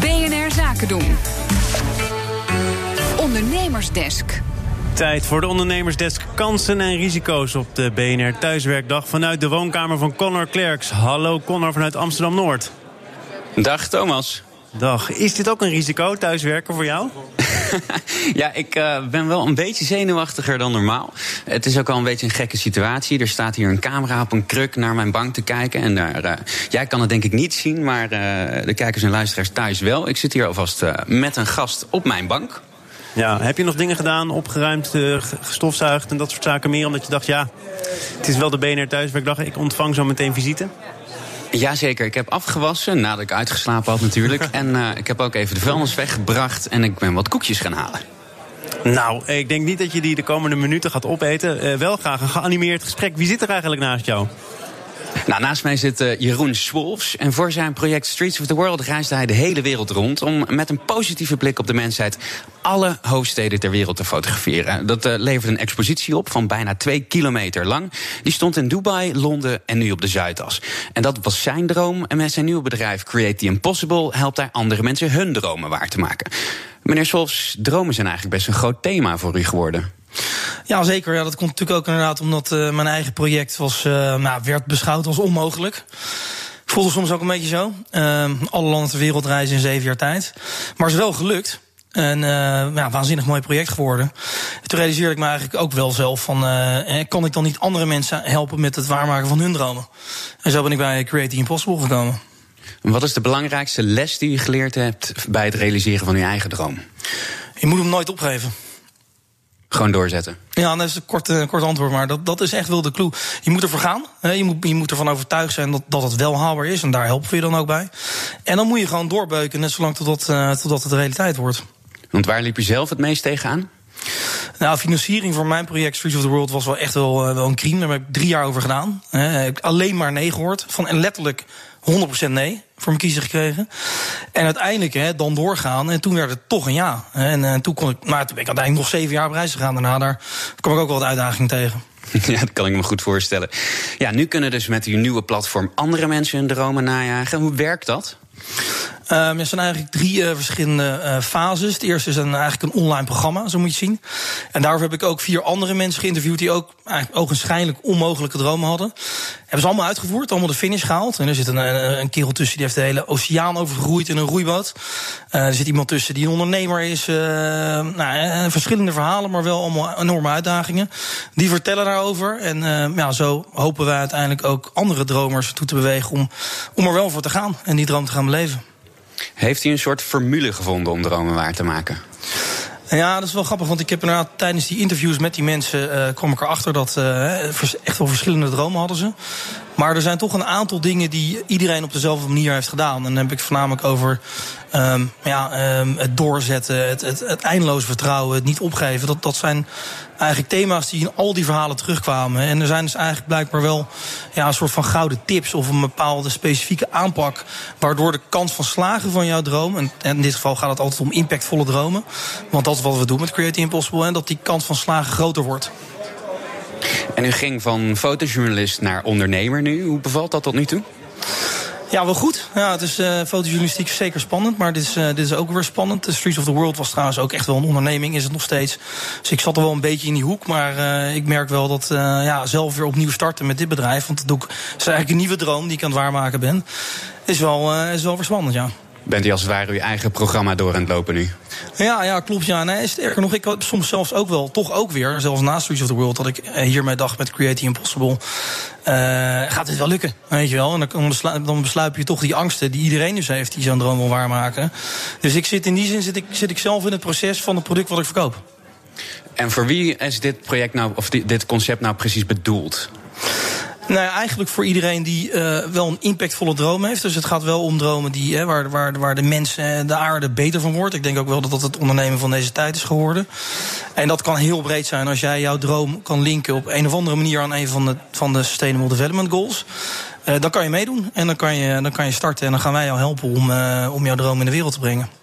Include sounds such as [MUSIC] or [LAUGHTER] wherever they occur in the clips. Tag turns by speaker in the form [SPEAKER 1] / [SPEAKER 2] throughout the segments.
[SPEAKER 1] BNR Zaken doen. Ondernemersdesk.
[SPEAKER 2] Tijd voor de ondernemersdesk kansen en risico's op de BNR Thuiswerkdag vanuit de woonkamer van Connor Klerks. Hallo Connor vanuit Amsterdam Noord.
[SPEAKER 3] Dag Thomas.
[SPEAKER 2] Dag. Is dit ook een risico, thuiswerken voor jou? [LAUGHS]
[SPEAKER 3] ja, ik uh, ben wel een beetje zenuwachtiger dan normaal. Het is ook al een beetje een gekke situatie. Er staat hier een camera op een kruk naar mijn bank te kijken. En daar, uh, jij kan het denk ik niet zien, maar uh, de kijkers en luisteraars thuis wel. Ik zit hier alvast met een gast op mijn bank.
[SPEAKER 2] Ja, heb je nog dingen gedaan, opgeruimd, gestofzuigd en dat soort zaken meer? Omdat je dacht, ja, het is wel de BNR Thuiswerkdag, ik ontvang zo meteen visite?
[SPEAKER 3] Jazeker, ik heb afgewassen nadat ik uitgeslapen had natuurlijk. [LAUGHS] en uh, ik heb ook even de vuilnis weggebracht en ik ben wat koekjes gaan halen.
[SPEAKER 2] Nou, ik denk niet dat je die de komende minuten gaat opeten. Uh, wel graag een geanimeerd gesprek. Wie zit er eigenlijk naast jou?
[SPEAKER 3] Nou, naast mij zit uh, Jeroen Swolfs. En voor zijn project Streets of the World reisde hij de hele wereld rond... om met een positieve blik op de mensheid alle hoofdsteden ter wereld te fotograferen. Dat uh, leverde een expositie op van bijna twee kilometer lang. Die stond in Dubai, Londen en nu op de Zuidas. En dat was zijn droom. En met zijn nieuwe bedrijf Create the Impossible... helpt hij andere mensen hun dromen waar te maken. Meneer Swolfs, dromen zijn eigenlijk best een groot thema voor u geworden.
[SPEAKER 4] Ja, zeker. Ja, dat komt natuurlijk ook inderdaad omdat uh, mijn eigen project was, uh, nou, werd beschouwd als onmogelijk. Ik voelde soms ook een beetje zo. Uh, alle landen ter wereld reizen in zeven jaar tijd. Maar het is wel gelukt. En uh, ja, waanzinnig mooi project geworden. Toen realiseerde ik me eigenlijk ook wel zelf van... Kan ik dan niet andere mensen helpen met het waarmaken van hun dromen? En zo ben ik bij Create the Impossible gekomen.
[SPEAKER 3] Wat is de belangrijkste les die je geleerd hebt... bij het realiseren van je eigen droom?
[SPEAKER 4] Je moet hem nooit opgeven.
[SPEAKER 3] Gewoon doorzetten.
[SPEAKER 4] Ja, dat is een kort, uh, kort antwoord, maar dat, dat is echt wel de clue. Je moet ervoor gaan. Hè, je, moet, je moet ervan overtuigd zijn dat, dat het wel haalbaar is. En daar helpen we je dan ook bij. En dan moet je gewoon doorbeuken, net zolang totdat, uh, totdat het realiteit wordt.
[SPEAKER 3] Want waar liep je zelf het meest tegenaan?
[SPEAKER 4] Nou, financiering voor mijn project Streets of the World was wel echt wel, uh, wel een crime. Daar heb ik drie jaar over gedaan. Hè. Heb ik alleen maar nee gehoord. Van, en letterlijk 100% nee voor mijn kiezer gekregen. En uiteindelijk hè, dan doorgaan. En toen werd het toch een ja. En, en toen kon ik, maar toen ben ik uiteindelijk nog zeven jaar op reis gegaan. Daarna daar kwam ik ook wel wat uitdaging tegen. [LAUGHS]
[SPEAKER 3] Ja, dat kan ik me goed voorstellen. Ja, nu kunnen dus met uw nieuwe platform andere mensen hun dromen najagen. Hoe werkt dat?
[SPEAKER 4] Um, er zijn eigenlijk drie uh, verschillende uh, fases. Het eerste is een, eigenlijk een online programma, zo moet je zien. En daarvoor heb ik ook vier andere mensen geïnterviewd... die ook eigenlijk ogenschijnlijk onmogelijke dromen hadden. Hebben ze allemaal uitgevoerd, allemaal de finish gehaald. En er zit een, een, een kerel tussen die heeft de hele oceaan overgeroeid in een roeiboot. Uh, er zit iemand tussen die een ondernemer is. nou, verschillende verhalen, maar wel allemaal enorme uitdagingen. Die vertellen daarover. En ja, zo hopen wij uiteindelijk ook andere dromers toe te bewegen... om, om er wel voor te gaan en die droom te gaan beleven.
[SPEAKER 3] Heeft u een soort formule gevonden om dromen waar te maken?
[SPEAKER 4] Ja, dat is wel grappig, want ik heb inderdaad tijdens die interviews met die mensen uh, kwam ik erachter dat uh, echt wel verschillende dromen hadden ze. Maar er zijn toch een aantal dingen die iedereen op dezelfde manier heeft gedaan. En dan heb ik voornamelijk over um, ja, um, het doorzetten, het, het, het eindeloos vertrouwen, het niet opgeven. Dat, dat zijn eigenlijk thema's die in al die verhalen terugkwamen. En er zijn dus eigenlijk blijkbaar wel ja, een soort van gouden tips of een bepaalde specifieke aanpak. Waardoor de kans van slagen van jouw droom. En in dit geval gaat het altijd om impactvolle dromen. Want dat is wat we doen met Creative Impossible. En dat die kans van slagen groter wordt.
[SPEAKER 3] En u ging van fotojournalist naar ondernemer nu. Hoe bevalt dat tot nu toe?
[SPEAKER 4] Ja, wel goed. Ja, het is uh, fotojournalistiek zeker spannend, maar dit is, uh, dit is ook weer spannend. The Streets of the World was trouwens ook echt wel een onderneming, is het nog steeds. Dus ik zat er wel een beetje in die hoek, maar uh, ik merk wel dat ja, zelf weer opnieuw starten met dit bedrijf, want dat doe ik, is eigenlijk een nieuwe droom die ik aan het waarmaken ben, is wel, is wel weer spannend, ja.
[SPEAKER 3] Bent u als het ware uw eigen programma door aan het lopen nu?
[SPEAKER 4] Ja, ja klopt. Ja. Nee, sterker nog, ik had soms zelfs ook wel, toch ook weer, zelfs na Streets of the World, dat ik hiermee dacht met Creating Impossible. Uh, gaat dit wel lukken? Weet je wel? En dan, dan besluip je toch die angsten die iedereen dus heeft die zo'n droom wil waarmaken. Dus ik zit in die zin zit ik, zit ik zelf in het proces van het product wat ik verkoop.
[SPEAKER 3] En voor wie is dit project nou, of dit concept nou precies bedoeld?
[SPEAKER 4] Nou ja, eigenlijk voor iedereen die uh, wel een impactvolle droom heeft. Dus het gaat wel om dromen die, hè, waar, waar, waar de mensen, de aarde beter van wordt. Ik denk ook wel dat dat het ondernemen van deze tijd is geworden. En dat kan heel breed zijn als jij jouw droom kan linken op een of andere manier aan een van de, van de Sustainable Development Goals. Uh, dan kan je meedoen en dan kan je, dan kan je starten. En dan gaan wij jou helpen om, om jouw droom in de wereld te brengen.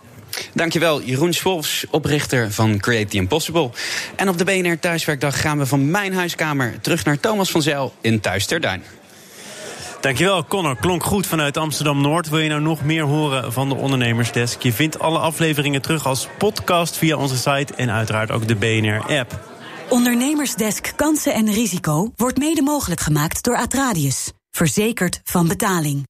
[SPEAKER 3] Dankjewel, Jeroen Swolfs, oprichter van Create the Impossible. En op de BNR Thuiswerkdag gaan we van mijn huiskamer terug naar Thomas van Zel in Thuis ter Duin.
[SPEAKER 2] Dankjewel, Connor. Klonk goed vanuit Amsterdam-Noord. Wil je nou nog meer horen van de Ondernemersdesk? Je vindt alle afleveringen terug als podcast via onze site en uiteraard ook de BNR-app.
[SPEAKER 5] Ondernemersdesk Kansen en Risico wordt mede mogelijk gemaakt door Atradius. Verzekerd van betaling.